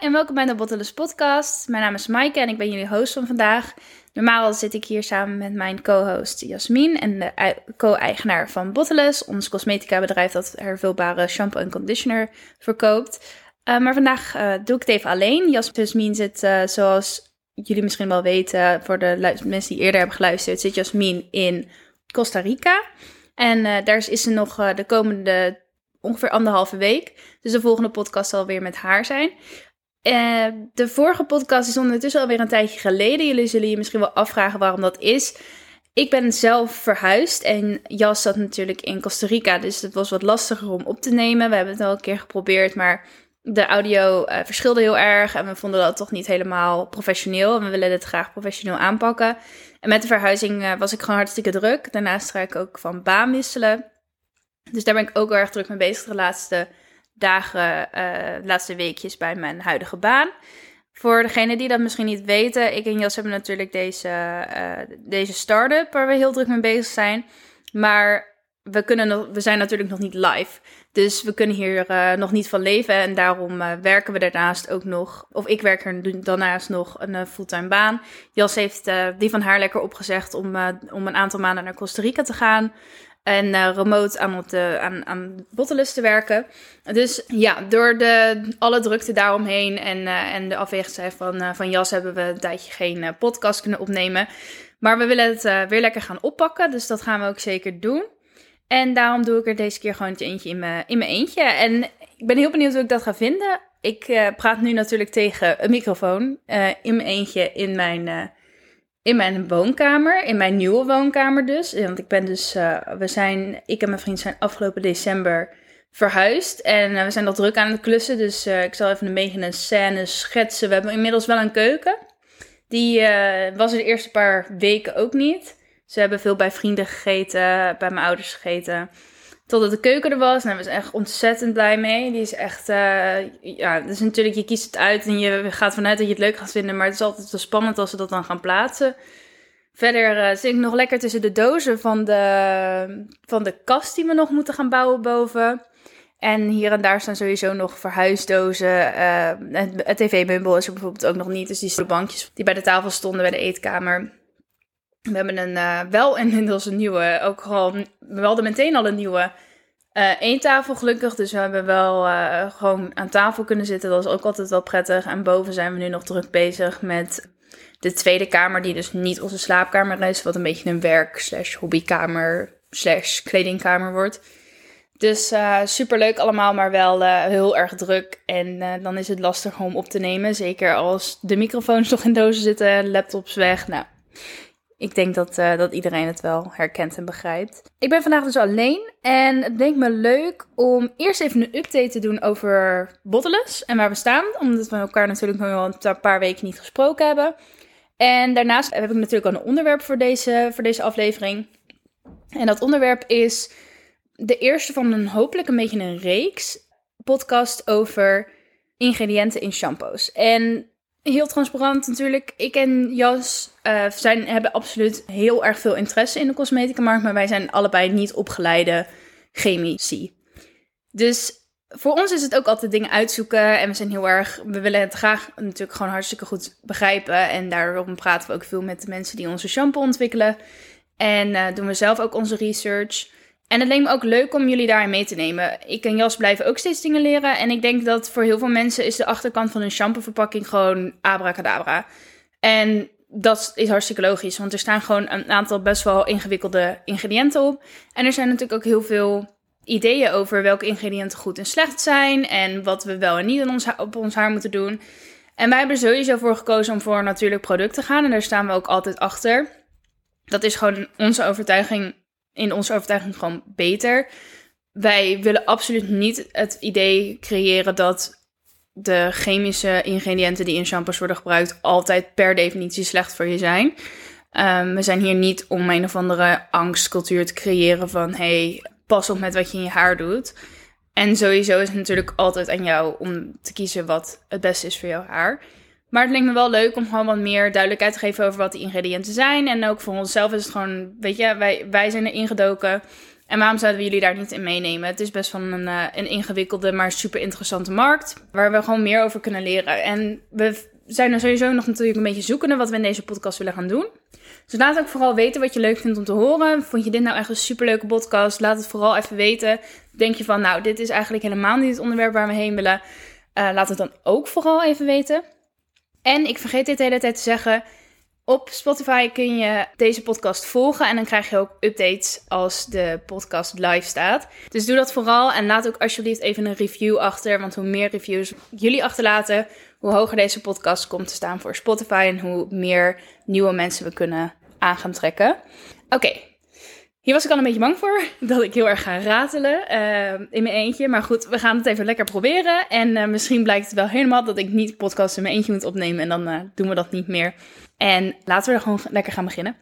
En welkom bij de Bottleless Podcast. Mijn naam is Maaike en ik ben jullie host van vandaag. Normaal zit ik hier samen met mijn co-host Jasmin en de co-eigenaar van Bottleless, ons cosmetica bedrijf dat hervulbare shampoo en conditioner verkoopt. Uh, maar vandaag uh, doe ik het even alleen. Jasmin zit, uh, zoals jullie misschien wel weten, voor de mensen die eerder hebben geluisterd, zit Jasmin in Costa Rica. En daar is ze nog de komende ongeveer anderhalve week. Dus de volgende podcast zal weer met haar zijn. Uh, de vorige podcast is ondertussen alweer een tijdje geleden. Jullie zullen je misschien wel afvragen waarom dat is. Ik ben zelf verhuisd en Jas zat natuurlijk in Costa Rica, dus het was wat lastiger om op te nemen. We hebben het al een keer geprobeerd, maar de audio uh, verschilde heel erg en we vonden dat toch niet helemaal professioneel. En we willen dit graag professioneel aanpakken. En met de verhuizing uh, was ik gewoon hartstikke druk. Daarnaast ga ik ook van baan wisselen. Dus daar ben ik ook heel erg druk mee bezig de laatste dagen, de laatste weekjes bij mijn huidige baan. Voor degenen die dat misschien niet weten, ik en Jas hebben natuurlijk deze, uh, deze start-up waar we heel druk mee bezig zijn. Maar we, kunnen nog, we zijn natuurlijk nog niet live. Dus we kunnen hier uh, nog niet van leven. En daarom werken we daarnaast ook nog. Of ik werk er daarnaast nog een fulltime baan. Jas heeft die van haar lekker opgezegd om, om een aantal maanden naar Costa Rica te gaan en uh, remote aan, het, uh, aan, aan te werken. Dus ja, door de, alle drukte daaromheen en, uh, en de afwezigheid van, van Jas hebben we een tijdje geen podcast kunnen opnemen. Maar we willen het weer lekker gaan oppakken, dus dat gaan we ook zeker doen. En daarom doe ik er deze keer gewoon eentje in mijn, in mijn eentje. En ik ben heel benieuwd hoe ik dat ga vinden. Ik praat nu natuurlijk tegen een microfoon in mijn eentje in mijn in mijn woonkamer, in mijn nieuwe woonkamer dus. Want ik ben dus, uh, we zijn, ik en mijn vriend zijn afgelopen december verhuisd. En uh, we zijn al druk aan het klussen, dus uh, ik zal even een beetje een scène schetsen. We hebben inmiddels wel een keuken. Die was er de eerste paar weken ook niet. Ze hebben veel bij vrienden gegeten, bij mijn ouders gegeten. Totdat de keuken er was. En daar was echt ontzettend blij mee. Die is echt, uh, ja, dus natuurlijk, je kiest het uit en je gaat vanuit dat je het leuk gaat vinden. Maar het is altijd zo spannend als ze dat dan gaan plaatsen. Verder uh, zit ik nog lekker tussen de dozen van de, van de kast die we nog moeten gaan bouwen boven. En hier en daar staan sowieso nog verhuisdozen. Uh, het, tv-meubel is er bijvoorbeeld ook nog niet. Dus die bankjes die bij de tafel stonden bij de eetkamer. We hebben een, uh, wel inmiddels een nieuwe, ook gewoon, we hadden meteen al een nieuwe uh, eettafel gelukkig. Dus we hebben wel uh, gewoon aan tafel kunnen zitten. Dat is ook altijd wel prettig. En boven zijn we nu nog druk bezig met de tweede kamer, die dus niet onze slaapkamer is. Wat een beetje een werk slash hobbykamer slash kledingkamer wordt. Dus super leuk allemaal, maar wel heel erg druk. En dan is het lastig om op te nemen. Zeker als de microfoons nog in dozen zitten, laptops weg. Nou, ik denk dat, uh, dat iedereen het wel herkent en begrijpt. Ik ben vandaag dus alleen en het leek me leuk om eerst even een update te doen over Bottleless en waar we staan. Omdat we elkaar natuurlijk nog wel een paar weken niet gesproken hebben. En daarnaast heb ik natuurlijk al een onderwerp voor deze, voor deze aflevering. En dat onderwerp is de eerste van een hopelijk een beetje een reeks podcast over ingrediënten in shampoos. En heel transparant natuurlijk. Ik en Jas uh, zijn, hebben absoluut heel erg veel interesse in de cosmetica markt, maar wij zijn allebei niet opgeleide chemici. Dus voor ons is het ook altijd dingen uitzoeken en we zijn heel erg, we willen het graag natuurlijk gewoon hartstikke goed begrijpen en daarom praten we ook veel met de mensen die onze shampoo ontwikkelen en uh, doen we zelf ook onze research. En het leek me ook leuk om jullie daarin mee te nemen. Ik en Jas blijven ook steeds dingen leren. En ik denk dat voor heel veel mensen is de achterkant van een shampooverpakking gewoon abracadabra. En dat is hartstikke logisch, want er staan gewoon een aantal best wel ingewikkelde ingrediënten op. En er zijn natuurlijk ook heel veel ideeën over welke ingrediënten goed en slecht zijn. En wat we wel en niet ons, op ons haar moeten doen. En wij hebben er sowieso voor gekozen om voor een natuurlijk product te gaan. En daar staan we ook altijd achter. Dat is gewoon onze overtuiging in onze overtuiging gewoon beter. Wij willen absoluut niet het idee creëren dat de chemische ingrediënten die in shampoos worden gebruikt altijd per definitie slecht voor je zijn. Um, we zijn hier niet om een of andere angstcultuur te creëren van hey, pas op met wat je in je haar doet. En sowieso is het natuurlijk altijd aan jou om te kiezen wat het beste is voor jouw haar. Maar het lijkt me wel leuk om gewoon wat meer duidelijkheid te geven over wat die ingrediënten zijn. En ook voor onszelf is het gewoon, weet je, wij, wij zijn er ingedoken. En waarom zouden we jullie daar niet in meenemen? Het is best wel een, uh, een ingewikkelde, maar super interessante markt. Waar we gewoon meer over kunnen leren. En we zijn er sowieso nog natuurlijk een beetje zoekende wat we in deze podcast willen gaan doen. Dus laat ook vooral weten wat je leuk vindt om te horen. Vond je dit nou echt een superleuke podcast? Laat het vooral even weten. Denk je van, nou, dit is eigenlijk helemaal niet het onderwerp waar we heen willen. Uh, laat het dan ook vooral even weten. En ik vergeet dit de hele tijd te zeggen. Op Spotify kun je deze podcast volgen en dan krijg je ook updates als de podcast live staat. Dus doe dat vooral en laat ook alsjeblieft even een review achter, want hoe meer reviews jullie achterlaten, hoe hoger deze podcast komt te staan voor Spotify en hoe meer nieuwe mensen we kunnen aan gaan trekken. Oké, hier was ik al een beetje bang voor, dat ik heel erg ga ratelen uh, in mijn eentje. Maar goed, we gaan het even lekker proberen. En uh, misschien blijkt het wel helemaal dat ik niet podcast in mijn eentje moet opnemen. En dan uh, doen we dat niet meer. En laten we er gewoon lekker gaan beginnen.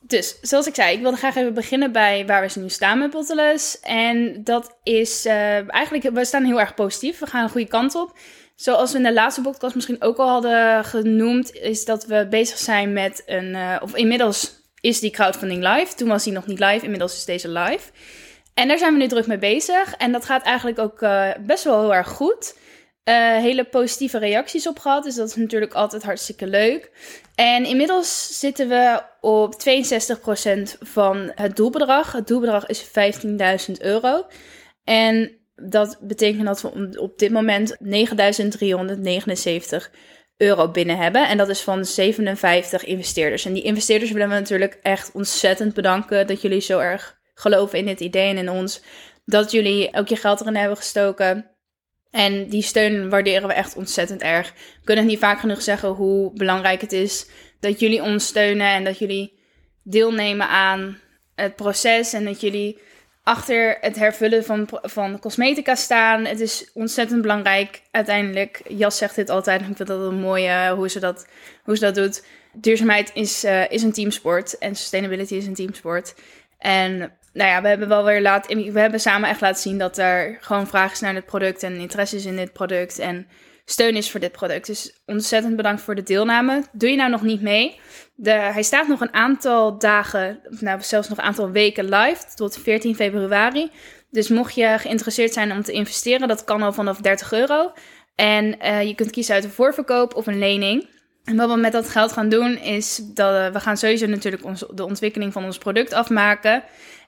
Dus, zoals ik zei, ik wilde graag even beginnen bij waar we nu staan met Bottles. En dat is eigenlijk, we staan heel erg positief. We gaan een goede kant op. Zoals we in de laatste podcast misschien ook al hadden genoemd, is dat we bezig zijn met een, of inmiddels is die crowdfunding live. Toen was die nog niet live, inmiddels is deze live. En daar zijn we nu druk mee bezig. En dat gaat eigenlijk ook uh, best wel heel erg goed. Uh, hele positieve reacties op gehad. Dus dat is natuurlijk altijd hartstikke leuk. En inmiddels zitten we op 62% van het doelbedrag. Het doelbedrag is 15.000 euro. En dat betekent dat we op dit moment 9.379 euro binnen hebben. En dat is van 57 investeerders. En die investeerders willen we natuurlijk echt ontzettend bedanken dat jullie zo erg geloven in dit idee en in ons. Dat jullie ook je geld erin hebben gestoken. En die steun waarderen we echt ontzettend erg. We kunnen niet vaak genoeg zeggen hoe belangrijk het is dat jullie ons steunen en dat jullie deelnemen aan het proces en dat jullie achter het hervullen van, van cosmetica staan. Het is ontzettend belangrijk. Uiteindelijk, Jas zegt dit altijd. Ik vind dat een mooie hoe ze dat, hoe ze dat doet. Duurzaamheid is, uh, is een teamsport. En sustainability is een teamsport. En nou ja, we hebben wel weer laat, we hebben samen echt laten zien dat er gewoon vraag is naar dit product en interesse is in dit product. En steun is voor dit product. Dus ontzettend bedankt voor de deelname. Doe je nou nog niet mee? De, hij staat nog een aantal dagen, nou zelfs nog een aantal weken live tot 14 februari. Dus mocht je geïnteresseerd zijn om te investeren, dat kan al vanaf 30 euro. En uh, je kunt kiezen uit een voorverkoop of een lening. En wat we met dat geld gaan doen, is dat uh, we gaan sowieso natuurlijk de ontwikkeling van ons product afmaken.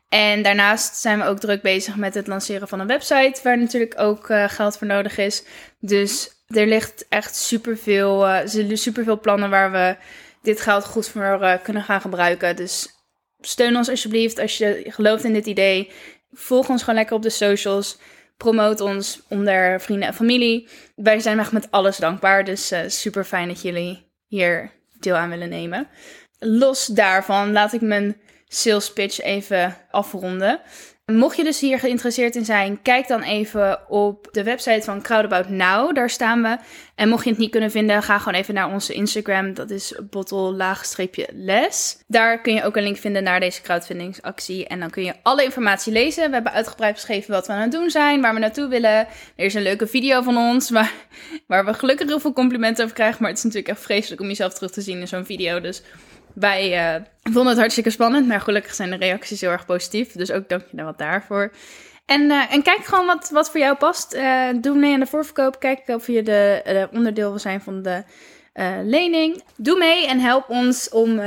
En daarnaast zijn we ook druk bezig met het lanceren van een website, waar natuurlijk ook uh, geld voor nodig is. Dus er ligt echt superveel, uh, superveel plannen waar we dit geld goed voor uh, kunnen gaan gebruiken. Dus steun ons alsjeblieft als je gelooft in dit idee. Volg ons gewoon lekker op de socials. Promoot ons onder vrienden en familie. Wij zijn echt met alles dankbaar. Dus uh, super fijn dat jullie hier deel aan willen nemen. Los daarvan laat ik mijn sales pitch even afronden. Mocht je dus hier geïnteresseerd in zijn, kijk dan even op de website van Crowdabout Now. Daar staan we. En mocht je het niet kunnen vinden, ga gewoon even naar onze Instagram. Dat is bottle-les. Daar kun je ook een link vinden naar deze crowdfundingsactie. En dan kun je alle informatie lezen. We hebben uitgebreid beschreven wat we aan het doen zijn, waar we naartoe willen. Er is een leuke video van ons, waar, waar we gelukkig heel veel complimenten over krijgen. Maar het is natuurlijk echt vreselijk om jezelf terug te zien in zo'n video. Dus wij uh, vonden het hartstikke spannend, maar gelukkig zijn de reacties heel erg positief. Dus ook dank je wat daarvoor. En, uh, en kijk gewoon wat, wat voor jou past. Uh, doe mee aan de voorverkoop. Kijk of je de, de onderdeel wil zijn van de lening. Doe mee en help ons om,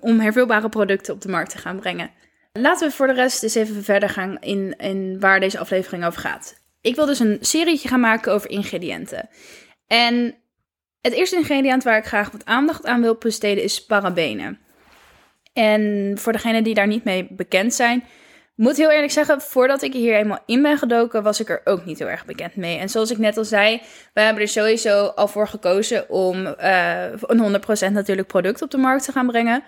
om hervulbare producten op de markt te gaan brengen. Laten we voor de rest eens even verder gaan in, in waar deze aflevering over gaat. Ik wil dus een serietje gaan maken over ingrediënten. En het eerste ingrediënt waar ik graag wat aandacht aan wil besteden is parabenen. En voor degenen die daar niet mee bekend zijn, moet heel eerlijk zeggen, voordat ik hier eenmaal in ben gedoken, was ik er ook niet heel erg bekend mee. En zoals ik net al zei, we hebben er sowieso al voor gekozen om uh, een 100% natuurlijk product op de markt te gaan brengen.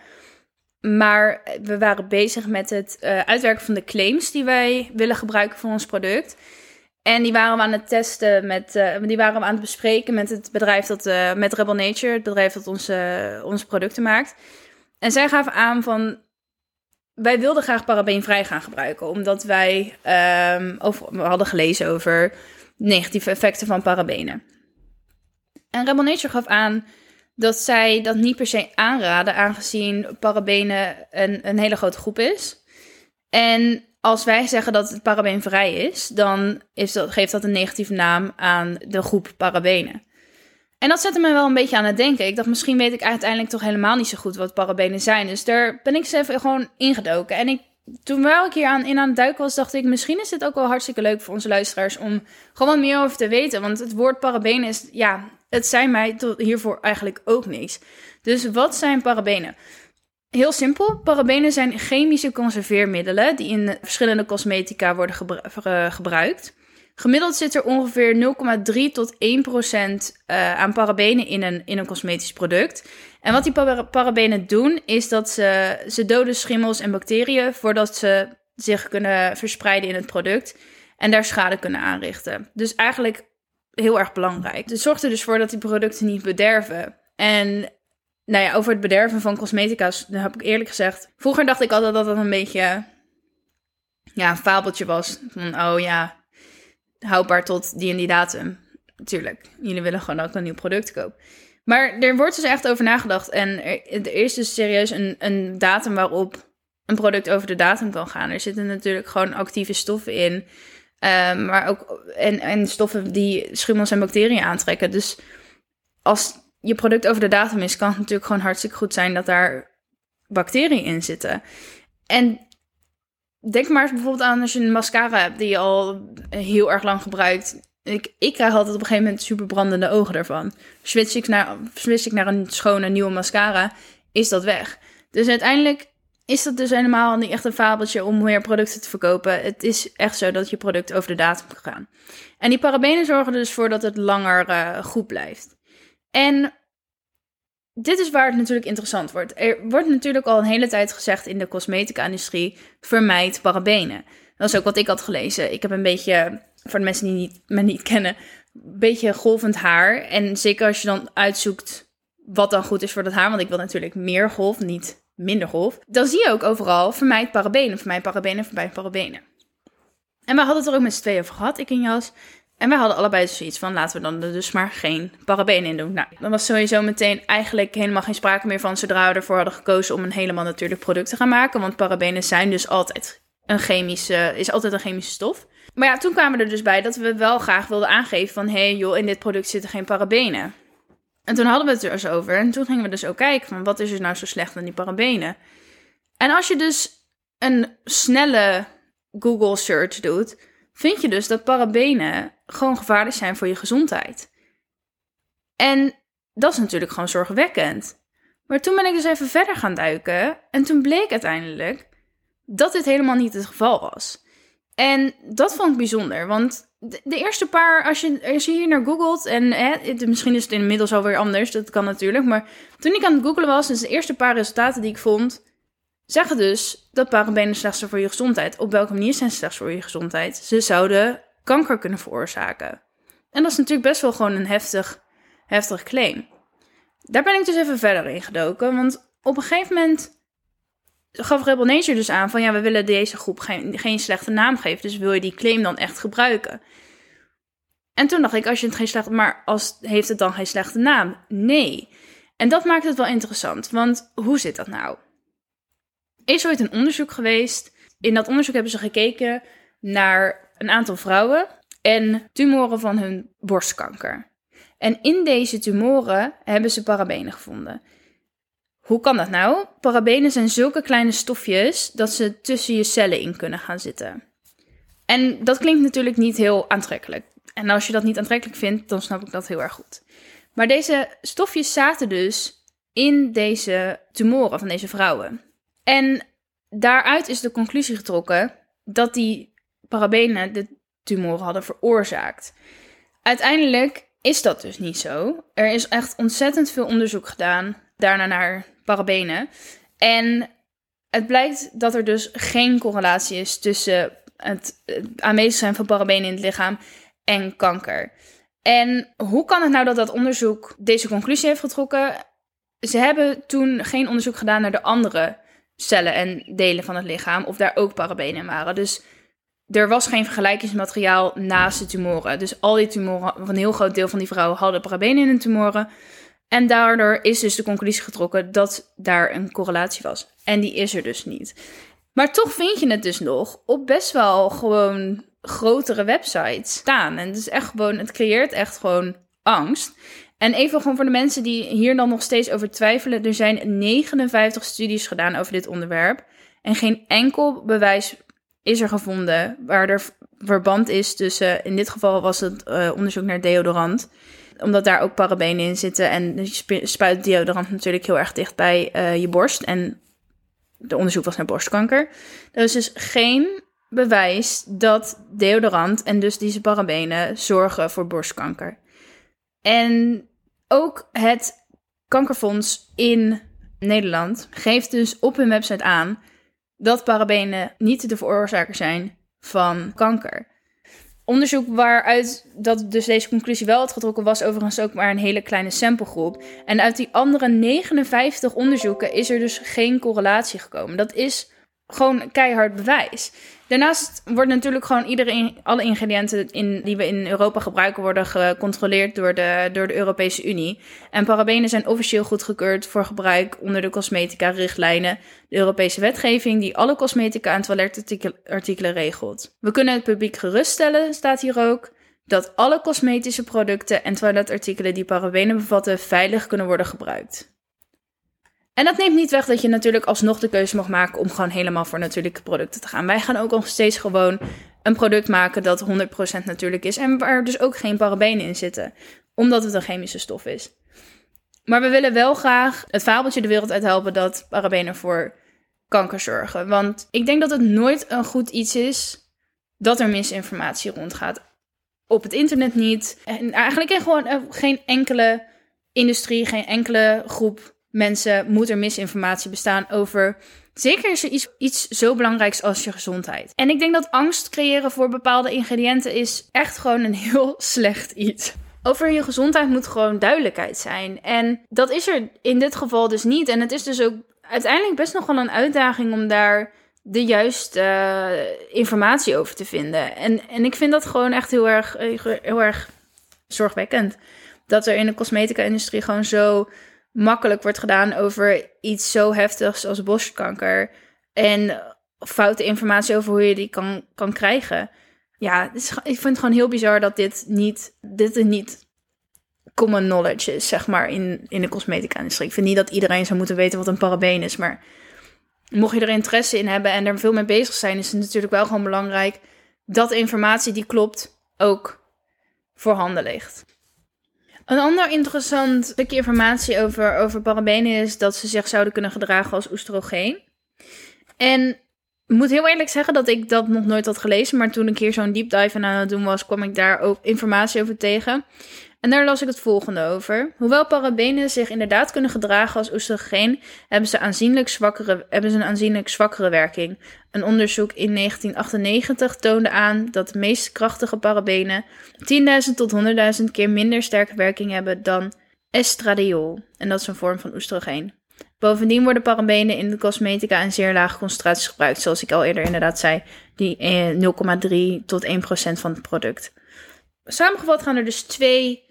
Maar we waren bezig met het uh, uitwerken van de claims die wij willen gebruiken voor ons product. En die waren we aan het testen met, uh, die waren we aan het bespreken met het bedrijf dat, uh, met Rebel Nature, het bedrijf dat onze, onze producten maakt. En zij gaven aan van, wij wilden graag parabeenvrij gaan gebruiken, omdat wij um, over, we hadden gelezen over negatieve effecten van parabenen. En Rebel Nature gaf aan dat zij dat niet per se aanraden, aangezien parabenen een, een hele grote groep is. En als wij zeggen dat het parabenvrij is, dan is dat, geeft dat een negatieve naam aan de groep parabenen. En dat zette me wel een beetje aan het denken. Ik dacht, misschien weet ik uiteindelijk toch helemaal niet zo goed wat parabenen zijn. Dus daar ben ik eens even gewoon ingedoken. En ik, toen wel ik hier aan, in aan het duiken was, dacht ik, misschien is dit ook wel hartstikke leuk voor onze luisteraars om gewoon wat meer over te weten. Want het woord parabenen is, ja, het zijn mij tot hiervoor eigenlijk ook niks. Dus wat zijn parabenen? Heel simpel. Parabenen zijn chemische conserveermiddelen die in verschillende cosmetica worden gebruikt. Gemiddeld zit er ongeveer 0,3 tot 1 procent uh, aan parabenen in een, in een cosmetisch product. En wat die parabenen doen, is dat ze, ze doden schimmels en bacteriën voordat ze zich kunnen verspreiden in het product en daar schade kunnen aanrichten. Dus eigenlijk heel erg belangrijk. Het zorgt er dus voor dat die producten niet bederven. En nou ja, over het bederven van cosmetica's, dan heb ik eerlijk gezegd. Vroeger dacht ik altijd dat dat een beetje ja, een fabeltje was. Van oh ja, houdbaar tot die en die datum. Tuurlijk, jullie willen gewoon ook een nieuw product kopen. Maar er wordt dus echt over nagedacht. En er, is dus serieus een, een datum waarop een product over de datum kan gaan. Er zitten natuurlijk gewoon actieve stoffen in. Ehm, maar ook en, en stoffen die schimmels en bacteriën aantrekken. Dus als je product over de datum is, kan het natuurlijk gewoon hartstikke goed zijn dat daar bacteriën in zitten. En denk maar eens bijvoorbeeld aan als je een mascara hebt die je al heel erg lang gebruikt. Ik, ik krijg altijd op een gegeven moment super brandende ogen ervan. Switch ik naar, switch ik naar een schone nieuwe mascara, is dat weg. Dus uiteindelijk is dat dus helemaal niet echt een fabeltje om meer producten te verkopen. Het is echt zo dat je product over de datum kan gaan. En die parabenen zorgen dus voor dat het langer uh, goed blijft. En dit is waar het natuurlijk interessant wordt. Er wordt natuurlijk al een hele tijd gezegd in de cosmetica-industrie: vermijd parabenen. Dat is ook wat ik had gelezen. Ik heb een beetje, voor de mensen die niet, me niet kennen, een beetje golvend haar. En zeker als je dan uitzoekt wat dan goed is voor dat haar, want ik wil natuurlijk meer golf, niet minder golf. Dan zie je ook overal: vermijd parabenen, vermijd parabenen, vermijd parabenen. En we hadden het er ook met z'n tweeën over gehad, ik en Jas. En wij hadden allebei zoiets van, laten we dan er dus maar geen parabenen in doen. Nou, dan was sowieso meteen eigenlijk helemaal geen sprake meer van zodra we ervoor hadden gekozen om een helemaal natuurlijk product te gaan maken. Want parabenen zijn dus altijd een chemische, is altijd een chemische stof. Maar ja, toen kwamen we er dus bij dat we wel graag wilden aangeven van, hé hey, joh, in dit product zitten geen parabenen. En toen hadden we het er eens over en toen gingen we dus ook kijken van, wat is er nou zo slecht aan die parabenen? En als je dus een snelle Google search doet, vind je dus dat parabenen gewoon gevaarlijk zijn voor je gezondheid. En dat is natuurlijk gewoon zorgwekkend. Maar toen ben ik dus even verder gaan duiken en toen bleek uiteindelijk dat dit helemaal niet het geval was. En dat vond ik bijzonder, want de, eerste paar, als je, als je hier naar googelt, en hè, misschien is het inmiddels alweer anders, dat kan natuurlijk, maar toen ik aan het googelen was, dus de eerste paar resultaten die ik vond, zeggen dus dat parabenen slecht zijn voor je gezondheid. Op welke manier zijn ze slecht voor je gezondheid? Ze zouden kanker kunnen veroorzaken. En dat is natuurlijk best wel gewoon een heftig, heftig claim. Daar ben ik dus even verder in gedoken, want op een gegeven moment gaf Rebel Nature dus aan van ja, we willen deze groep geen, geen slechte naam geven, dus wil je die claim dan echt gebruiken? En toen dacht ik, als je het geen slechte, maar als, heeft het dan geen slechte naam? Nee. En dat maakt het wel interessant, want hoe zit dat nou? Is ooit een onderzoek geweest. In dat onderzoek hebben ze gekeken naar een aantal vrouwen en tumoren van hun borstkanker. En in deze tumoren hebben ze parabenen gevonden. Hoe kan dat nou? Parabenen zijn zulke kleine stofjes dat ze tussen je cellen in kunnen gaan zitten. En dat klinkt natuurlijk niet heel aantrekkelijk. En als je dat niet aantrekkelijk vindt, dan snap ik dat heel erg goed. Maar deze stofjes zaten dus in deze tumoren van deze vrouwen. En daaruit is de conclusie getrokken dat die parabenen de tumoren hadden veroorzaakt. Uiteindelijk is dat dus niet zo. Er is echt ontzettend veel onderzoek gedaan daarna naar parabenen. En het blijkt dat er dus geen correlatie is tussen het aanwezig zijn van parabenen in het lichaam en kanker. En hoe kan het nou dat dat onderzoek deze conclusie heeft getrokken? Ze hebben toen geen onderzoek gedaan naar de andere cellen en delen van het lichaam of daar ook parabenen in waren. Dus er was geen vergelijkingsmateriaal naast de tumoren. Dus al die tumoren, van een heel groot deel van die vrouwen hadden parabenen in hun tumoren. En daardoor is dus de conclusie getrokken dat daar een correlatie was. En die is er dus niet. Maar toch vind je het dus nog op best wel gewoon grotere websites staan. En het is echt gewoon, het creëert echt gewoon angst. En even gewoon voor de mensen die hier dan nog steeds over twijfelen. Er zijn 59 studies gedaan over dit onderwerp. En geen enkel bewijs is er gevonden waar er verband is tussen, in dit geval was het uh, onderzoek naar deodorant, omdat daar ook parabenen in zitten en je spuit deodorant natuurlijk heel erg dicht bij uh, je borst en de onderzoek was naar borstkanker. Er is dus geen bewijs dat deodorant en dus deze parabenen zorgen voor borstkanker. En ook het kankerfonds in Nederland geeft dus op hun website aan dat parabenen niet de veroorzaker zijn van kanker. Onderzoek waaruit dat dus deze conclusie wel had getrokken was overigens ook maar een hele kleine samplegroep. En uit die andere 59 onderzoeken is er dus geen correlatie gekomen. Dat is gewoon keihard bewijs. Daarnaast wordt natuurlijk gewoon iedereen, alle ingrediënten in, die we in Europa gebruiken, worden gecontroleerd door de, door de Europese Unie. En parabenen zijn officieel goedgekeurd voor gebruik onder de cosmetica-richtlijnen, de Europese wetgeving die alle cosmetica en toiletartikelen regelt. We kunnen het publiek geruststellen, staat hier ook, dat alle cosmetische producten en toiletartikelen die parabenen bevatten veilig kunnen worden gebruikt. En dat neemt niet weg dat je natuurlijk alsnog de keuze mag maken om gewoon helemaal voor natuurlijke producten te gaan. Wij gaan ook nog steeds gewoon een product maken dat 100% natuurlijk is en waar dus ook geen parabenen in zitten, omdat het een chemische stof is. Maar we willen wel graag het fabeltje de wereld uit helpen dat parabenen voor kanker zorgen. Want ik denk dat het nooit een goed iets is dat er misinformatie rondgaat. Op het internet niet. En eigenlijk gewoon eh, geen enkele industrie, geen enkele groep mensen moet er misinformatie bestaan over. Zeker is er iets, zo belangrijks als je gezondheid. En ik denk dat angst creëren voor bepaalde ingrediënten is echt gewoon een heel slecht iets. Over je gezondheid moet gewoon duidelijkheid zijn. En dat is er in dit geval dus niet. En het is dus ook uiteindelijk best nog wel een uitdaging om daar de juiste uh, informatie over te vinden. En, en ik vind dat gewoon echt heel erg, heel erg zorgwekkend. Dat er in de cosmetica-industrie gewoon zo makkelijk wordt gedaan over iets zo heftigs als borstkanker. En foute informatie over hoe je die kan, kan krijgen. Ja, ik vind het gewoon heel bizar dat dit niet, dit niet common knowledge is, zeg maar, in, in de cosmetica-industrie. Ik vind niet dat iedereen zou moeten weten wat een parabeen is, maar mocht je er interesse in hebben en er veel mee bezig zijn, is het natuurlijk wel gewoon belangrijk dat informatie die klopt ook voorhanden ligt. Een ander interessant stukje informatie over, over parabenen is dat ze zich zouden kunnen gedragen als oestrogeen. En ik moet heel eerlijk zeggen dat ik dat nog nooit had gelezen, maar toen een keer zo'n deep dive aan het doen was, kwam ik daar ook informatie over tegen. En daar las ik het volgende over. Hoewel parabenen zich inderdaad kunnen gedragen als oestrogeen, hebben ze, aanzienlijk zwakkere, hebben ze een aanzienlijk zwakkere werking. Een onderzoek in 1998 toonde aan dat de meest krachtige parabenen 10.000 tot 100.000 keer minder sterke werking hebben dan estradiol. En dat is een vorm van oestrogeen. Bovendien worden parabenen in de cosmetica in zeer lage concentraties gebruikt, zoals ik al eerder inderdaad zei, die 0,3 eh, tot 1% van het product. Samengevat gaan er dus twee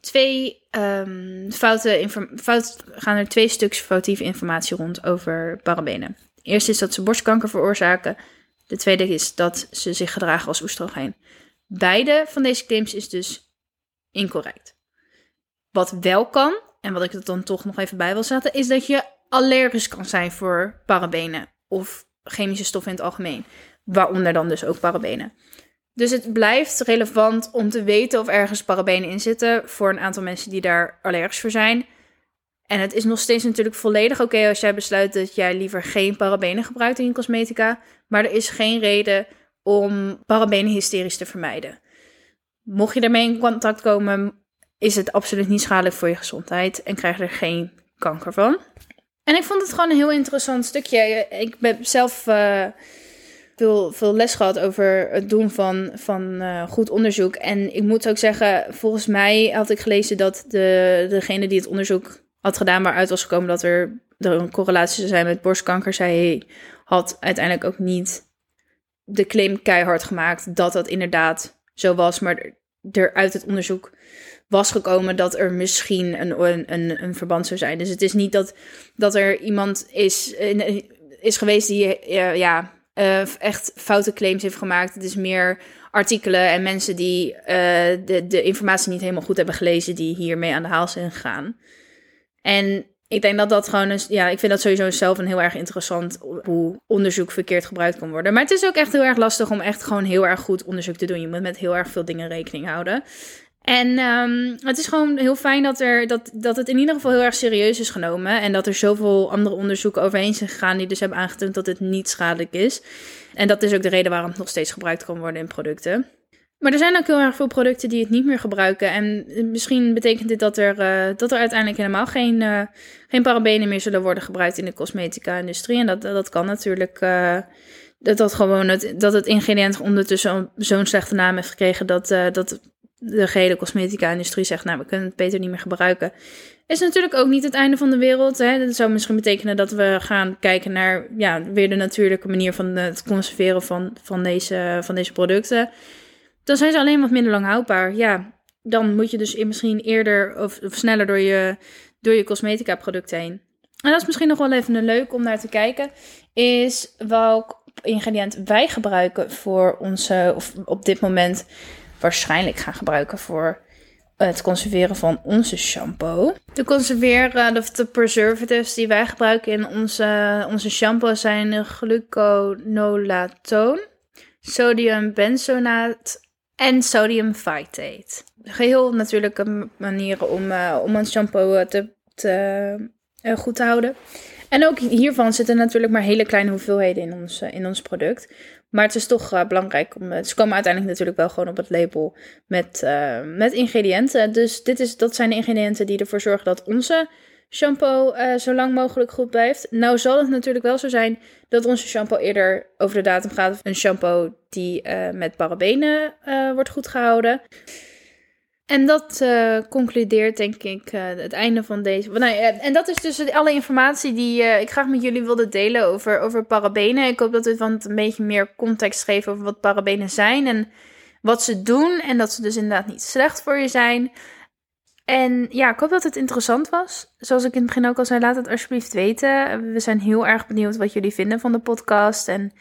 twee um, foute fout, gaan er twee stuks foutieve informatie rond over parabenen. Eerst is dat ze borstkanker veroorzaken. De tweede is dat ze zich gedragen als oestrogeen. Beide van deze claims is dus incorrect. Wat wel kan, en wat ik er dan toch nog even bij wil zetten, is dat je allergisch kan zijn voor parabenen of chemische stoffen in het algemeen. Waaronder dan dus ook parabenen. Dus het blijft relevant om te weten of ergens parabenen in zitten voor een aantal mensen die daar allergisch voor zijn. En het is nog steeds natuurlijk volledig oké als jij besluit dat jij liever geen parabenen gebruikt in je cosmetica. Maar er is geen reden om parabenen hysterisch te vermijden. Mocht je daarmee in contact komen, is het absoluut niet schadelijk voor je gezondheid en krijg je er geen kanker van. En ik vond het gewoon een heel interessant stukje. Ik ben zelf. Uh, veel, veel les gehad over het doen van, van uh, goed onderzoek. En ik moet ook zeggen, volgens mij had ik gelezen dat de, degene die het onderzoek had gedaan, waaruit was gekomen dat er, er een correlatie zou zijn met borstkanker, zij had uiteindelijk ook niet de claim keihard gemaakt dat dat inderdaad zo was. Maar er uit het onderzoek was gekomen dat er misschien een, een, een verband zou zijn. Dus het is niet dat, dat er iemand is is geweest die eh, ja, eh, echt foute claims heeft gemaakt. Het is meer artikelen en mensen die eh, de, de informatie niet helemaal goed hebben gelezen, die hiermee aan de haal zijn gegaan. En ik denk dat dat gewoon, is, ja, ik vind dat sowieso zelf een heel erg interessant hoe onderzoek verkeerd gebruikt kan worden. Maar het is ook echt heel erg lastig om echt gewoon heel erg goed onderzoek te doen. Je moet met heel erg veel dingen rekening houden. En um, het is gewoon heel fijn dat, er, dat, dat het in ieder geval heel erg serieus is genomen. En dat er zoveel andere onderzoeken overheen zijn gegaan die dus hebben aangetoond dat het niet schadelijk is. En dat is ook de reden waarom het nog steeds gebruikt kan worden in producten. Maar er zijn ook heel erg veel producten die het niet meer gebruiken. En misschien betekent dit dat er, uh, dat er uiteindelijk helemaal geen, uh, geen parabenen meer zullen worden gebruikt in de cosmetica-industrie. En dat, dat kan natuurlijk. Uh, dat, dat, gewoon het, dat het ingrediënt ondertussen zo'n slechte naam heeft gekregen dat, dat de gehele cosmetica-industrie zegt, nou, we kunnen het beter niet meer gebruiken. Is natuurlijk ook niet het einde van de wereld. Hè? Dat zou misschien betekenen dat we gaan kijken naar ja, weer de natuurlijke manier van het conserveren van, van, deze, van deze producten. Dan zijn ze alleen wat minder lang houdbaar. Ja, dan moet je dus misschien eerder of, sneller door je, door je cosmetica producten heen. En dat is misschien nog wel even leuk om naar te kijken. Is welk ingrediënt wij gebruiken voor onze, of op dit moment waarschijnlijk gaan gebruiken voor het conserveren van onze shampoo. De conserveren, of de preservatives die wij gebruiken in onze, onze shampoo zijn gluconolatoon, sodium benzonaat en sodium phytate. Geheel natuurlijke manieren om, uh, om ons shampoo te, te uh, goed te houden. En ook hiervan zitten natuurlijk maar hele kleine hoeveelheden in ons, in ons product. Maar het is toch belangrijk om. Ze komen uiteindelijk natuurlijk wel gewoon op het label met, met ingrediënten. Dus dit is, dat zijn de ingrediënten die ervoor zorgen dat onze shampoo uh, zo lang mogelijk goed blijft. Nou zal het natuurlijk wel zo zijn dat onze shampoo eerder over de datum gaat. Een shampoo die met parabenen wordt goed gehouden. En dat concludeert denk ik het einde van deze. Nou, en dat is dus alle informatie die ik graag met jullie wilde delen over, over parabenen. Ik hoop dat dit wat een beetje meer context geeft over wat parabenen zijn en wat ze doen. En dat ze dus inderdaad niet slecht voor je zijn. En ja, ik hoop dat het interessant was. Zoals ik in het begin ook al zei, laat het alsjeblieft weten. We zijn heel erg benieuwd wat jullie vinden van de podcast. En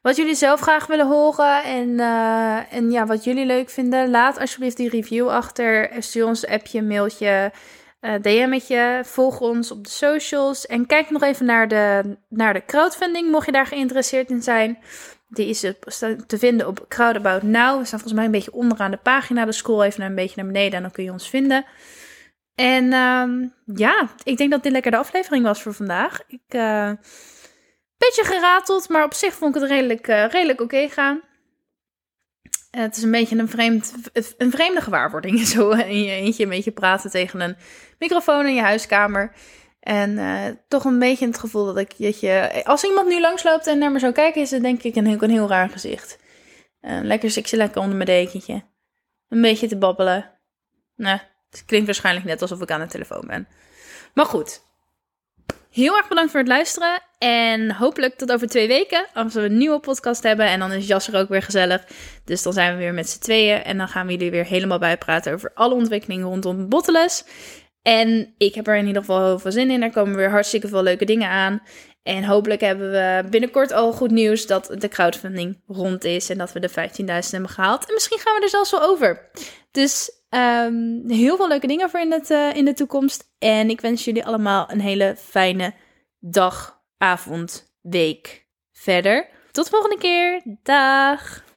wat jullie zelf graag willen horen en, uh, en ja, wat jullie leuk vinden. Laat alsjeblieft die review achter. Stuur ons een appje, mailtje, uh, DM'tje. Volg ons op de socials. En kijk nog even naar de, naar de crowdfunding, mocht je daar geïnteresseerd in zijn. Die is te vinden op Crowdabout Now. We staan volgens mij een beetje onderaan de pagina. De scroll even een beetje naar beneden en dan kun je ons vinden. En um, ja, ik denk dat dit lekker de aflevering was voor vandaag. Ik... Uh, Beetje gerateld, maar op zich vond ik het redelijk, uh, redelijk oké gaan. het is een beetje een, vreemd, een vreemde gewaarwording. Zo je eentje een beetje praten tegen een microfoon in je huiskamer. En uh, toch een beetje het gevoel dat ik dat je. Als iemand nu langsloopt en naar me zou kijken, is het denk ik een, een heel raar gezicht. Uh, lekker, zit lekker onder mijn dekentje. Een beetje te babbelen. Nee, het klinkt waarschijnlijk net alsof ik aan de telefoon ben. Maar goed, Heel erg bedankt voor het luisteren. En hopelijk tot over twee weken. Als we een nieuwe podcast hebben. En dan is Jasser ook weer gezellig. Dus dan zijn we weer met z'n tweeën. En dan gaan we jullie weer helemaal bijpraten over alle ontwikkelingen rondom Bottles. En ik heb er in ieder geval heel veel zin in. Er komen weer hartstikke veel leuke dingen aan. En hopelijk hebben we binnenkort al goed nieuws dat de crowdfunding rond is. En dat we de 15.000 hebben gehaald. En misschien gaan we er zelfs wel over. Dus Um, heel veel leuke dingen voor in, het, uh, in de toekomst. En ik wens jullie allemaal een hele fijne dag, avond, week verder. Tot de volgende keer. Dag.